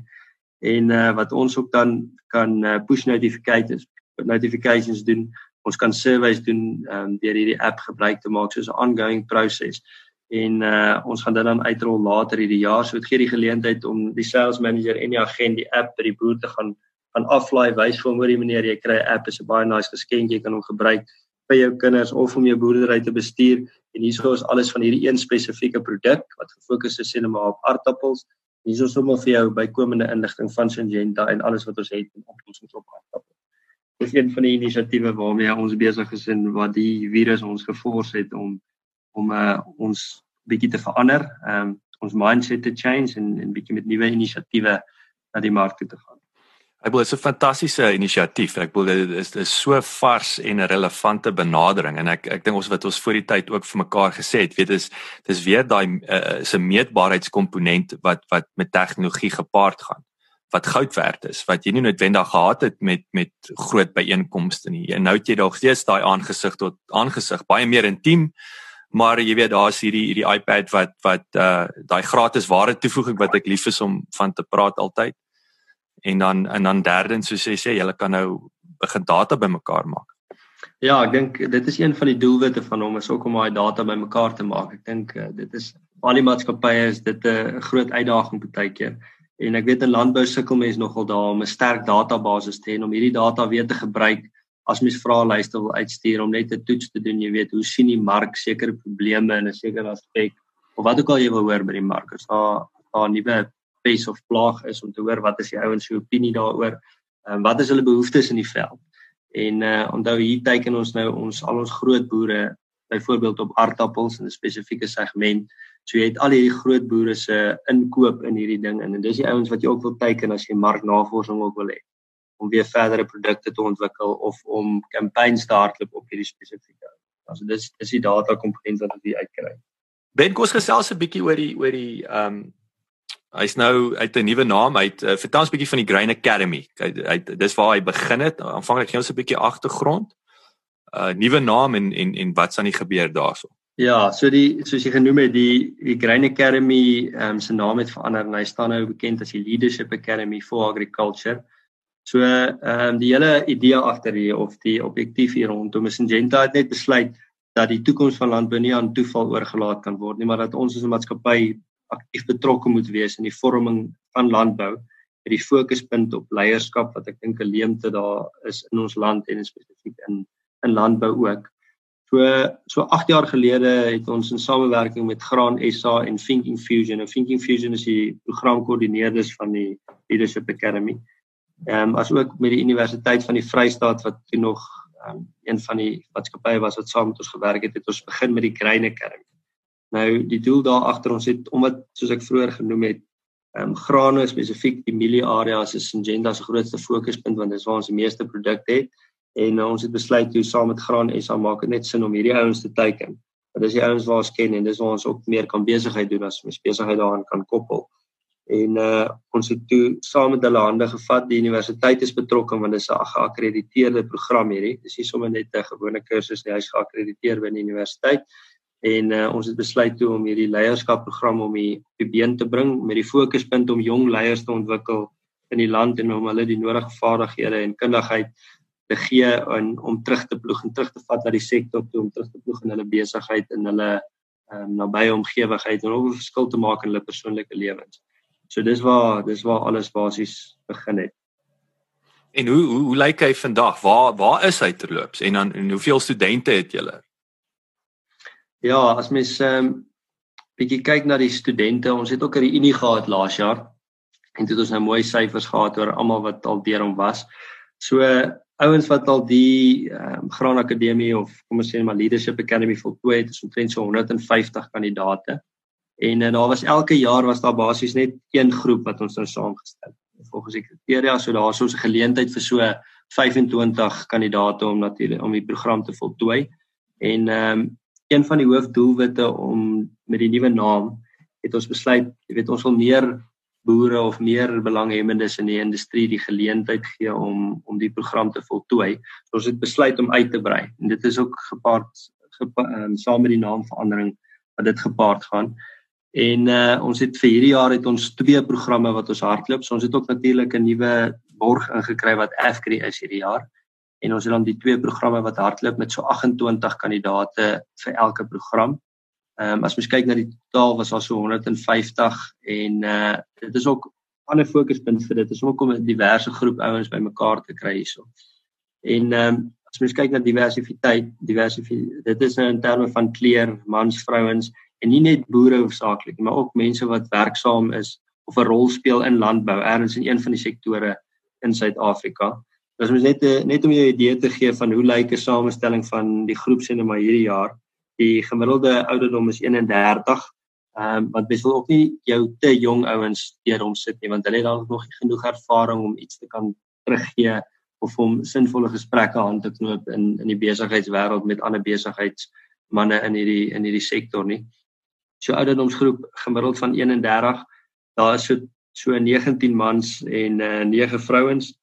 En uh, wat ons ook dan kan uh, push notifications notifications doen. Ons kan surveys doen um, deur hierdie app gebruik te maak soos 'n ongoing proses. En uh, ons gaan dit dan uitrol later hierdie jaar. So dit gee die geleentheid om die sales manager en die agent die app by die boer te gaan gaan aflaai wys vir hom oor die manier jy kry 'n app is 'n baie nice geskenk jy kan hom gebruik vir jou kinders of om jou boerdery te bestuur. En hierso is alles van hierdie een spesifieke produk wat gefokus is sien maar op aardappels. Hierso is sommer vir jou bykomende inligting van Syngenta en alles wat ons het in oplossings op aardappels. Dis een van die inisiatiewe waarmee ons besig is en wat die virus ons gefors het om om uh, ons bietjie te verander um, ons mindset te change en en bietjie met nuwe inisiatiewe na die mark toe te gaan Ek bedoel dit is 'n fantastiese inisiatief. Ek bedoel dit is is so vars en 'n relevante benadering en ek ek dink ons wat ons voor die tyd ook vir mekaar gesê het, weet dis dis weer daai uh, is 'n meetbaarheidskomponent wat wat met tegnologie gepaard gaan wat goud werd is wat jy nie noodwendig gehad het met met groot byeenkomste nie. En nou het jy dalk steeds daai aangesig tot aangesig baie meer intiem. Maar jy weet daar's hierdie hierdie iPad wat wat uh daai gratis ware toevoeging wat ek lief is om van te praat altyd en dan en dan derdens soos jy sê jy kan nou begin data bymekaar maak. Ja, ek dink dit is een van die doelwitte van hom is ook om daai data bymekaar te maak. Ek dink uh, dit is al die maatskappye is dit 'n groot uitdaging baie keer. En ek weet in landbou sukkel mense nogal daar om 'n sterk database te hê om hierdie data weer te gebruik as mens vraelyste wil uitstuur om net 'n toets te doen, jy weet, hoe sien die mark sekere probleme in 'n sekere aspek of wat ook al jy wil hoor by die mark. As daar daar nuwe pes of plaag is om te hoor wat is die ouens se opinie daaroor. Ehm um, wat is hulle behoeftes in die veld? En uh onthou hier teiken ons nou ons al ons groot boere byvoorbeeld op aardappels in 'n spesifieke segment. So jy het al hierdie groot boere se inkoop in hierdie ding en, en dis die ouens wat jy ook wil teiken as jy marknavorsing ook wil hê om weer verdere produkte te ontwikkel of om campaigns te hardloop op hierdie spesifieke. Also dis dis die data komponent wat ons hier uitkry. Ben kos gesels 'n bietjie oor die oor die ehm um, Hy's nou uit 'n nuwe naam. Hy het uh, vertel ons 'n bietjie van die Grain Academy. Hy, hy dis waar hy begin het. Aanvanklik gee ons 'n bietjie agtergrond. uh, Nuwe naam en en en wat's aan die gebeur daarso. Ja, so die soos jy genoem het, die die Grain Academy, ehm um, se naam het verander en hy staan nou bekend as die Leadership Academy for Agriculture. So ehm um, die hele idee agter hier of die objektief hier rondom Syngenta het net besluit dat die toekoms van landbou nie aan toeval oorgelaat kan word nie, maar dat ons as 'n maatskappy aktief betrokke moet wees in die vorming van landbou met die fokuspunt op leierskap wat ek dink 'n leemte daar is in ons land en spesifiek in in landbou ook. So so 8 jaar gelede het ons in samewerking met Graan SA en Thinking Fusion. En Thinking Fusion is die programkoördineerders van die Leadership Academy. Ehm um, as ook met die Universiteit van die Vrystaat wat toe nog um, een van die maatskappye was wat saam met ons gewerk het, het ons begin met die Grain Academy. Nou die doel daar agter ons het omdat soos ek vroeër genoem het, ehm um, grane spesifiek die mielie areas is Syngenta se grootste fokuspunt want dit is waar ons die meeste produkte het en uh, ons het besluit toe saam met Graan SA maak dit net sin om hierdie ouens te teiken. Want dis die ouens waar ons ken en dis waar ons ook meer kan besigheid doen as ons besigheid daaraan kan koppel. En uh ons het toe saam met hulle hande gevat. Die universiteit is betrokke want dit is 'n geakkrediteerde program hierdie. Dis nie sommer net 'n gewone kursus nie, hy's geakkrediteer by die universiteit. En uh ons het besluit toe om hierdie leierskapprogram om die op die been te bring met die fokuspunt om jong leiers te ontwikkel in die land en om hulle die nodige vaardighede en kundigheid te gee en om terug te ploeg en terug te vat na die sektor toe om terug te ploeg in hulle besigheid en hulle um, nabye omgewigheid en ook 'n verskil te maak in hulle persoonlike lewens. So dis waar dis waar alles basies begin het. En hoe hoe, hoe lyk hy vandag? Waar waar is hy terloops? En dan en hoeveel studente het julle? Ja, as mens ehm um, bietjie kyk na die studente, ons het ook 'n reunie gehad laas jaar en dit het ons nou mooi syfers gehad oor almal wat al deur hom was. So ouens wat al die ehm um, Graan Akademie of kom ons sê maar Leadership Academy voltooi het, is omtrent so 150 kandidate. En uh, daar was elke jaar was daar basies net een groep wat ons nou saamgestel het. Volgens die kriteria so daar is ons 'n geleentheid vir so 25 kandidate om natuurlik om die program te voltooi. En ehm um, een van die hoofdoelwitte om met die nuwe naam het ons besluit, jy weet ons wil meer boere of meer belanghebbendes in die industrie die geleentheid gee om om die program te voltooi. So ons het besluit om uit te brei en dit is ook gepaard gepa, um, saam met die naamverandering wat dit gepaard gaan. En uh ons het vir hierdie jaar het ons twee programme wat ons hardloop. So ons het ook natuurlik 'n nuwe borg ingekry wat Afcre is hierdie jaar. En ons het dan die twee programme wat hardloop met so 28 kandidate vir elke program. Ehm um, as mens kyk na die totaal was daar so 150 en uh dit is ook 'n ander fokuspunt vir dit is ook om 'n diverse groep ouens bymekaar te kry hierso. En ehm um, as mens kyk na diversiteit, diversiteit dit is nou in terme van kleur, mans, vrouens en nie net boere hoofsaaklik, maar ook mense wat werksaam is of 'n rol speel in landbou, ergens in een van die sektore in Suid-Afrika. Dis mens net net om jou 'n idee te gee van hoe lyk 'n samestelling van die groepsinema hierdie jaar die gemiddelde ouderdom is 31. Ehm um, want mens wil ook nie jou te jong ouens deur hom sit nie want hulle het dalk nog nie genoeg ervaring om iets te kan teruggee of om sinvolle gesprekke aan te knoop in in die besigheidswêreld met ander besigheidsmanne in hierdie in hierdie sektor nie. So ouderdomsgroep gemiddeld van 31. Daar is so so 19 mans en uh, 9 vrouens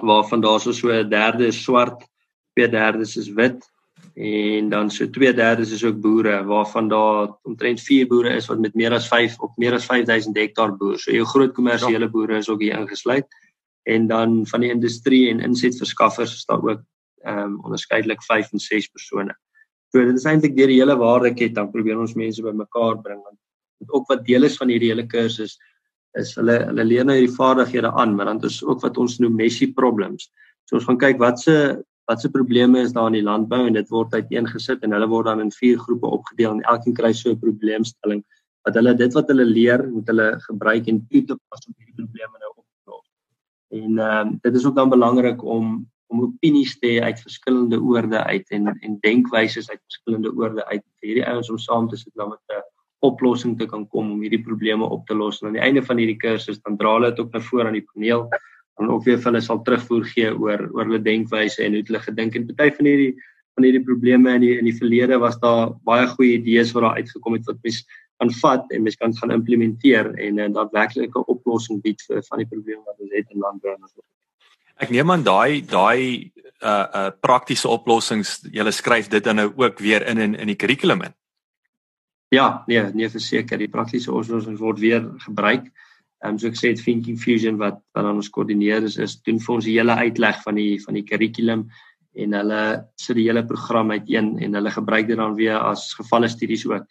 waarvan daar so so 'n derde is swart, twee derdes is wit en dan so 2/3 is ook boere waarvan daar omtrent 4 boere is wat met meer as 5 op meer as 5000 hektaar boer. So jou groot kommersiële ja. boere is ook hier ingesluit. En dan van die industrie en insetverskaffers is daar ook ehm um, onderskeidelik 5 en 6 persone. So dit is eintlik deur die hele waardeketting dan probeer ons mense bymekaar bring want ook wat deel is van hierdie hele kursus is hulle hulle leer nou hierdie vaardighede aan, maar dan is ook wat ons noem messy problems. So ons gaan kyk wat se wat se probleme is daar in die landbou en dit word uiteengesit en hulle word dan in vier groepe opgedeel en elkeen kry so 'n probleemstelling wat hulle dit wat hulle leer moet hulle gebruik en toe te pas om hierdie probleme nou op te los. En ehm um, dit is ook dan belangrik om om opinies te uit verskillende oorde uit en en denkwyses uit verskillende oorde uit hierdie ouens om saam te sit om met 'n oplossing te kan kom om hierdie probleme op te los. En aan die einde van hierdie kursus dan dra hulle dit ook na vore aan die paneel en ook weer vir hulle sal terugvoer gee oor oor hulle denkwyse en hoe hulle gedink en party van hierdie van hierdie probleme in die in die verlede was daar baie goeie idees wat daar uitgekom het wat mens kan vat en mens kan gaan implementeer en 'n uh, daadwerklike oplossing bied vir van die probleme wat ons het in landbou. Ek neem aan daai daai uh uh praktiese oplossings jy skryf dit dan nou ook weer in in in die kurrikulum in. Ja, nee, nee verseker, die praktiese oplossings word weer gebruik. Ehm um, so ek sê dit Thinking Fusion wat wat dan ons koördineer is, is doen vir ons die hele uitleg van die van die kurrikulum en hulle sit die hele program uiteen en hulle gebruik dit dan weer as gevalle studies ook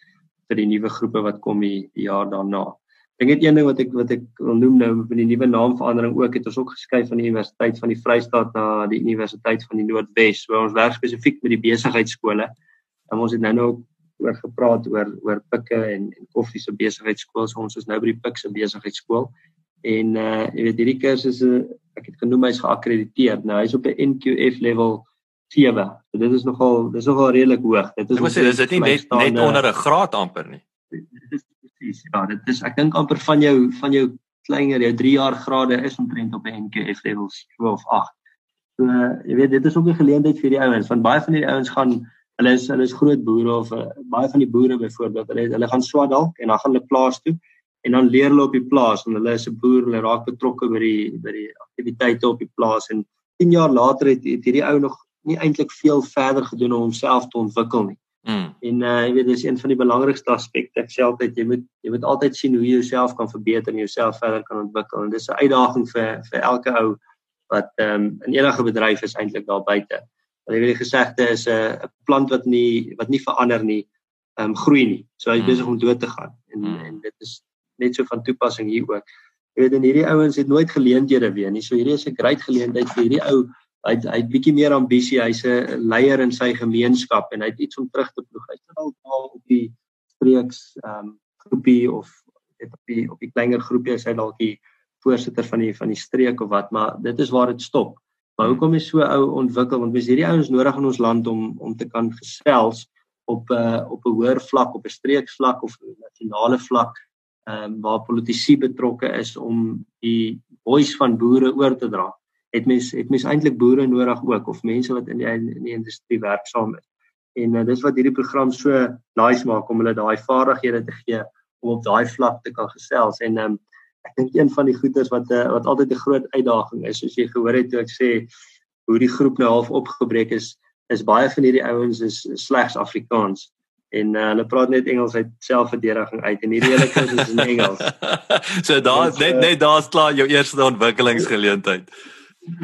vir die nuwe groepe wat kom die, die jaar daarna. Dink net een ding wat ek wat ek wil noem nou met die nuwe naamverandering ook het ons ook geskuif van die Universiteit van die Vrystaat na die Universiteit van die Noordwes. So ons werk spesifiek met die besigheidskole En ons het nou nou oor gepraat oor oor pikke en en koffie se besigheidskool. So ons is nou by die pik se besigheidskool. En uh jy weet hierdie kursus is ek het genoem hy's geakkrediteer. Nou hy's op 'n NQF level 7. So dit is nogal dis nogal redelik hoog. Dit is Dis dit nie net net onder 'n graad amper nie. Dit is presies. Ja, dit is ek dink amper van jou van jou kleiner jou 3 jaar grade is omtrent op 'n NQF level 7 of 8. So uh, jy weet dit is ook 'n geleentheid vir die ouens want baie van die ouens gaan hulle is hulle is groot boere of uh, baie van die boere byvoorbeeld hulle hulle gaan swat dalk en dan gaan hulle plaas toe en dan leer hulle op die plaas en hulle is 'n boer hulle raak betrokke by die by die aktiwiteite op die plaas en 10 jaar later het, het hierdie ou nog nie eintlik veel verder gedoen om homself te ontwikkel nie. Mm. En uh, jy weet dis een van die belangrikste aspekte. Ek sê altyd jy moet jy moet altyd sien hoe jy jouself kan verbeter en jouself verder kan ontwikkel en dis 'n uitdaging vir vir elke ou wat ehm um, in enige bedryf is eintlik daar buite. Want jy weet die gesegde is 'n uh, 'n plant wat nie wat nie verander nie, ehm um, groei nie. So hy is mm. besig om dood te gaan. En mm. en dit is net so van toepassing hier ook. Jy weet en hierdie ouens het nooit geleenthede weer nie. So hierdie is 'n groot geleentheid vir hierdie ou. Hy hy het bietjie meer ambisie. Hy's 'n leier in sy gemeenskap en hy het iets om terug te ploeg. Hy sit al op die streeks ehm um, groepie of het op die op die kleiner groepie is hy dalk die voorsitter van die van die streek of wat, maar dit is waar dit stop. Maar hoekom is so ou ontwikkel want mens hierdie ouens nodig in ons land om om te kan gesels op 'n uh, op 'n hoër vlak, op 'n streeksvlak of nasionale vlak, ehm um, waar politici betrokke is om die voice van boere oor te dra. Het mens het mens eintlik boere nodig ook of mense wat in die in die industrie werksaam is. En uh, dis wat hierdie program so nice maak om hulle daai vaardighede te gee om op daai vlak te kan gesels en ehm um, ek dink een van die goeters wat uh, wat altyd 'n groot uitdaging is, soos jy gehoor het toe ek sê hoe die groep nou half opgebreek is, is baie van hierdie ouens is slegs Afrikaans en uh, hulle praat net Engels uit selfverdediging uit en hierdie hele kursus is in Engels. so daar net uh, net daar's klaar jou eerste ontwikkelingsgeleentheid.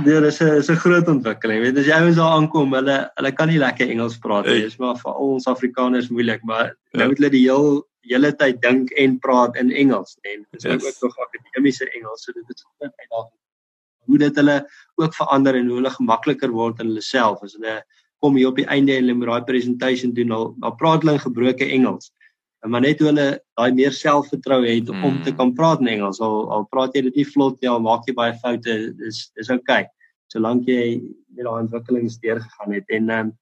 Ja, dis 'n is 'n groot ontwikkeling. Weet as jy ouens daar aankom, hulle hulle kan nie lekker Engels praat nie. Dis maar vir ons Afrikaners moeilik, maar ja. nou moet hulle die heel hele tyd dink en praat in Engels en dit is yes. ook nog akademiese Engels so dit is 'n uitdaging hoe dit hulle ook verander en hoe hulle gemakliker word in hulle self as hulle kom hier op die einde en hulle moet daai presentation doen al al praat hulle in gebroke Engels maar net hoe hulle daai meer selfvertroue het mm. om te hmm. kan praat in Engels al al praat jy dit nie vlot nie al maak jy baie foute dis dis oukei solank jy met daai ontwikkelings deurgegaan het en ehm um,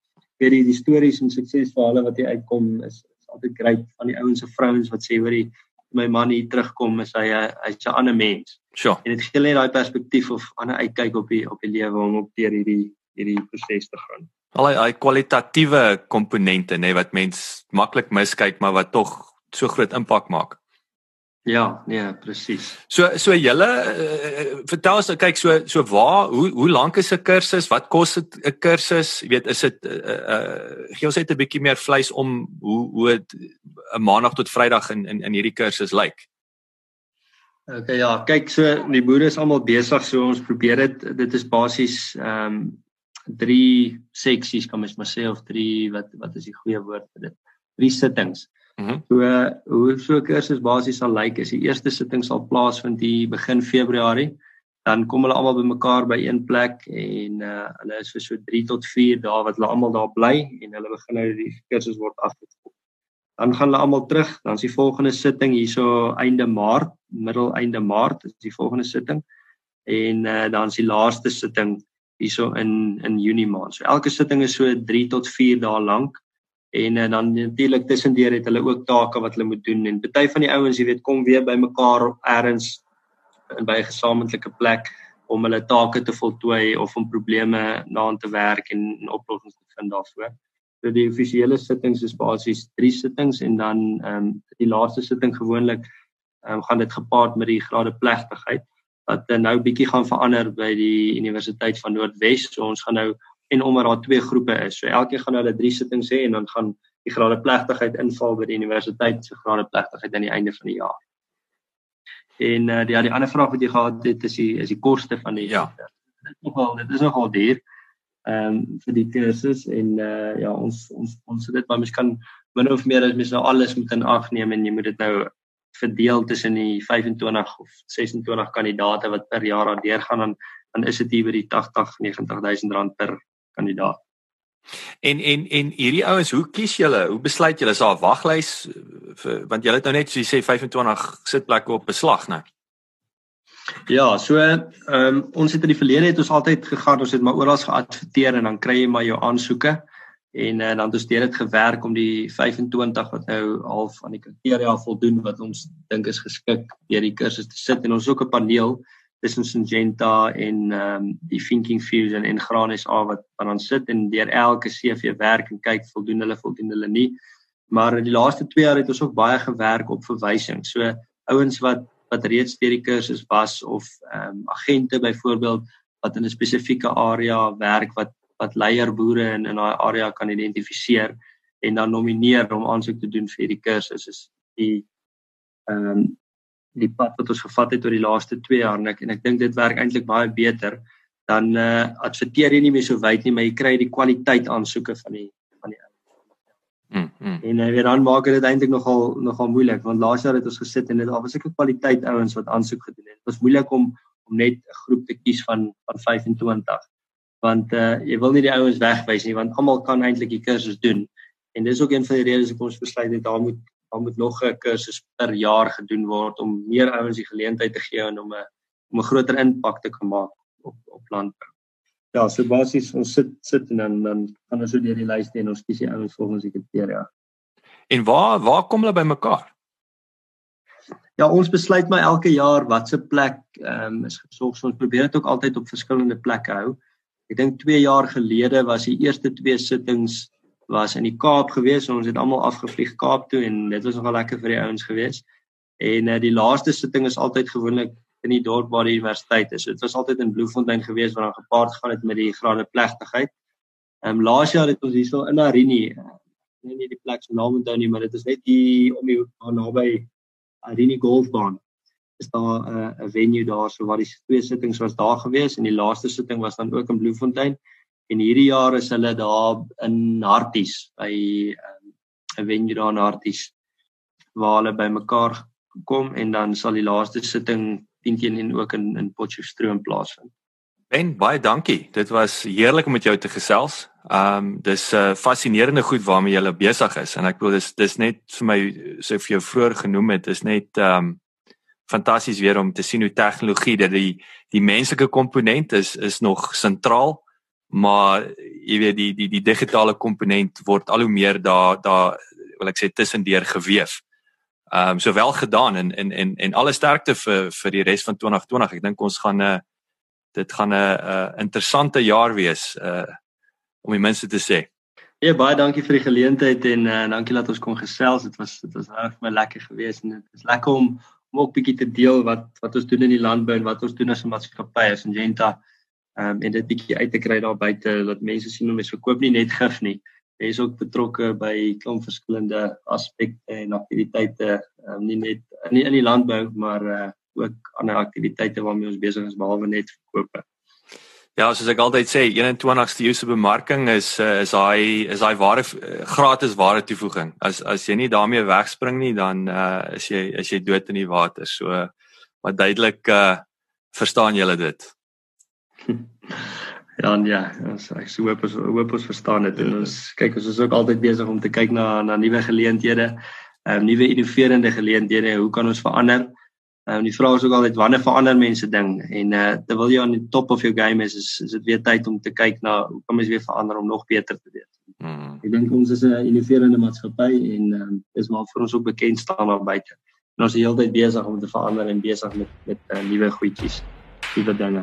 weet jy die stories en suksesverhale wat jy uitkom is altyd great van die ouens se vrouens wat sê hoor my man hier terugkom is hy hy's 'n ander mens. Sure. En dit gee net daai perspektief of ander uitkyk op die op die lewe om op deur hierdie hierdie proses te gaan. Al hy hy kwalitatiewe komponente nê wat mens maklik miskyk maar wat tog so groot impak maak. Ja, nee, presies. So so julle uh, vertel as kyk so so waar hoe hoe lank is 'n kursus? Wat kos 'n kursus? Jy weet, is dit uh, uh gee ons net 'n bietjie meer vleis om hoe hoe 'n maandag tot Vrydag in in in hierdie kursus lyk. Okay, ja, kyk so die boere is almal besig so ons probeer dit dit is basies ehm um, drie seksies kan mens maar sê of drie wat wat is die goeie woord vir dit? Drie sittings. Mm -hmm. So hoe so 'n kursus basies sal lyk is die eerste sitting sal plaasvind hier begin Februarie. Dan kom hulle almal bymekaar by een plek en uh, hulle is vir so 3 tot 4 dae wat hulle almal daar bly en hulle begin nou die kursus word afgekom. Dan gaan hulle almal terug, dan is die volgende sitting hierso einde Maart, middel einde Maart is die volgende sitting. En uh, dan is die laaste sitting hierso in in Junie maand. So elke sitting is so 3 tot 4 dae lank en uh, dan natuurlik tussendeur het hulle ook take wat hulle moet doen en party van die ouens jy weet kom weer by mekaar eers in by 'n gesamentlike plek om hulle take te voltooi of om probleme na aan te werk en, en oplossings te vind daarvoor. So die offisiële sittings is basies 3 sittings en dan ehm um, die laaste sitting gewoonlik ehm um, gaan dit gepaard met die grade plegtigheid wat nou bietjie gaan verander by die Universiteit van Noordwes. So ons gaan nou en omdat daar twee groepe is. So elkeen gaan hulle drie sittings hê en dan gaan die grade plegtigheid inval by die universiteit se grade plegtigheid aan die einde van die jaar. En uh, die ja, die ander vraag wat jy gehad het is die is die koste van die ja. Dit is nogal dit is nogal duur. Ehm um, vir die kursus en uh, ja ons ons ons dit maar mens kan min of meer as mens nou alles moet in ag neem en jy moet dit nou verdeel tussen die 25 of 26 kandidate wat per jaar daar deurgaan dan dan is dit hier by die 80 90000 rand per kandidaat. En en en hierdie ouens, hoe kies julle? Hoe besluit julle is daar 'n waglys vir want julle het nou net soos jy sê 25 sitplekke op beslag, né? Ja, so ehm um, ons het in die verlede het ons altyd gegaan, ons het maar oral geadverteer en dan kry jy maar jou aansoeke en uh, dan het ons dit gewerk om die 25 wat nou half aan die kriteria voldoen wat ons dink is geskik deur die kursus te sit en ons ook 'n paneel tussen Syngenta en ehm um, die Thinking Fusion en Granis A wat wat dan sit en deur elke CV werk en kyk voldoen hulle voldoen hulle nie. Maar in die laaste 2 jaar het ons ook baie gewerk op verwysing. So ouens wat wat reeds deur die kursus was of ehm um, agente byvoorbeeld wat in 'n spesifieke area werk wat wat leierboere in in daai area kan identifiseer en dan nomineer om aansoek te doen vir die kursus is die ehm um, die pad wat ons gevat het oor die laaste 2 jaar en ek en ek dink dit werk eintlik baie beter dan eh uh, adverteer jy nie meer so wyd nie maar jy kry die kwaliteit aansoeke van die van die Mm, mm. En uh, weer dan maak dit eintlik nogal nogal moeilik want laas jaar het ons gesit en dit al was ek 'n kwaliteit ouens wat aansoek gedoen het. Dit was moeilik om om net 'n groep te kies van van 25 want uh, jy wil nie die ouens wegwys nie want almal kan eintlik die kursus doen. En dis ook een van die redes hoekom ons besluit het daar moet daar moet nog 'n kursus per jaar gedoen word om meer ouens die geleentheid te gee en om 'n om 'n groter impak te kan maak op op landbou. Ja, so basies ons sit sit en dan dan gaan ons so deur die lyste en ons kies die ouens volgens die kriteria. En waar waar kom hulle bymekaar? Ja, ons besluit maar elke jaar watse plek ehm um, is gesorg. Ons probeer dit ook altyd op verskillende plekke hou. Ek dink 2 jaar gelede was die eerste twee sittings was in die Kaap gewees. Ons het almal afgevlieg Kaap toe en dit was nogal lekker vir die ouens gewees. En uh, die laaste sitting is altyd gewoonlik in die dorp waar die universiteit is. Dit was altyd in Bloemfontein gewees waar dan gepaard gegaan het met die grade plegtigheid. Ehm um, laas jaar het ons hierso in Arini, uh, nee nie die plek se naam onthou nie, maar dit is net hier om die naby Arini golfbaan. Is daar 'n uh, 'n venue daar so waar die twee sittings was daar gewees en die laaste sitting was dan ook in Bloemfontein. En hierdie jaar is hulle daar in Harties by ehm, 'n um, venue daar in Harties waar hulle bymekaar kom en dan sal die laaste sitting 10 teen 1 ook in in Potchefstroom plaasvind. Ben, baie dankie. Dit was heerlik om met jou te gesels. Ehm um, dis 'n uh, fascinerende goed waarmee jy besig is en ek wil dis dis net vir my so vir jou vroeër genoem het, is net ehm um, fantasties weer om te sien hoe tegnologie dat die die menslike komponent is is nog sentraal, maar jy weet die die die digitale komponent word al hoe meer daar daar wil ek sê tussendeur geweef. Ehm um, so wel gedaan en en en en alle sterkte vir vir die res van 2020. Ek dink ons gaan 'n uh, dit gaan 'n uh, uh, interessante jaar wees uh om die mense te sê. Ja, baie dankie vir die geleentheid en uh, dankie dat ons kon gesels. Dit was dit was regtig my lekker geweest en dit is lekker om om ook bietjie te deel wat wat ons doen in die landbou en wat ons doen as 'n maatskappy as Ingenta. Ehm um, en dit bietjie uit te kry daar buite dat mense sien hoe mense verkoop nie net gif nie is ook betrokke by klomp verskillende aspekte en aktiwiteite um, nie net in die, in die landbou maar uh, ook ander aktiwiteite waarmee ons besig is behalwe net verkope. Ja, soos ek altyd sê, 21ste eeuse bemarking is uh, is hy is hy ware uh, gratis ware toevoeging. As as jy nie daarmee wegspring nie, dan uh, is jy is jy dood in die water. So wat duidelik uh, verstaan julle dit. Ja, ja, ons ek so hoop ons hoop ons verstaan dit en ja. ons kyk ons is ook altyd besig om te kyk na na nuwe geleenthede, ehm um, nuwe innoverende geleenthede, hoe kan ons verander? Ehm um, die vraag is ook altyd wanneer verander mense ding en eh uh, terwyl jy aan die top of your game is, is is dit weer tyd om te kyk na hoe kan mens weer verander om nog beter te wees. Mm. Ek dink ons is 'n innoverende maatskappy en ehm um, is maar vir ons ook bekend staan daar buite. En ons is heeltyd besig om te verander en besig met met uh, nuwe goedjies, nuwe dinge.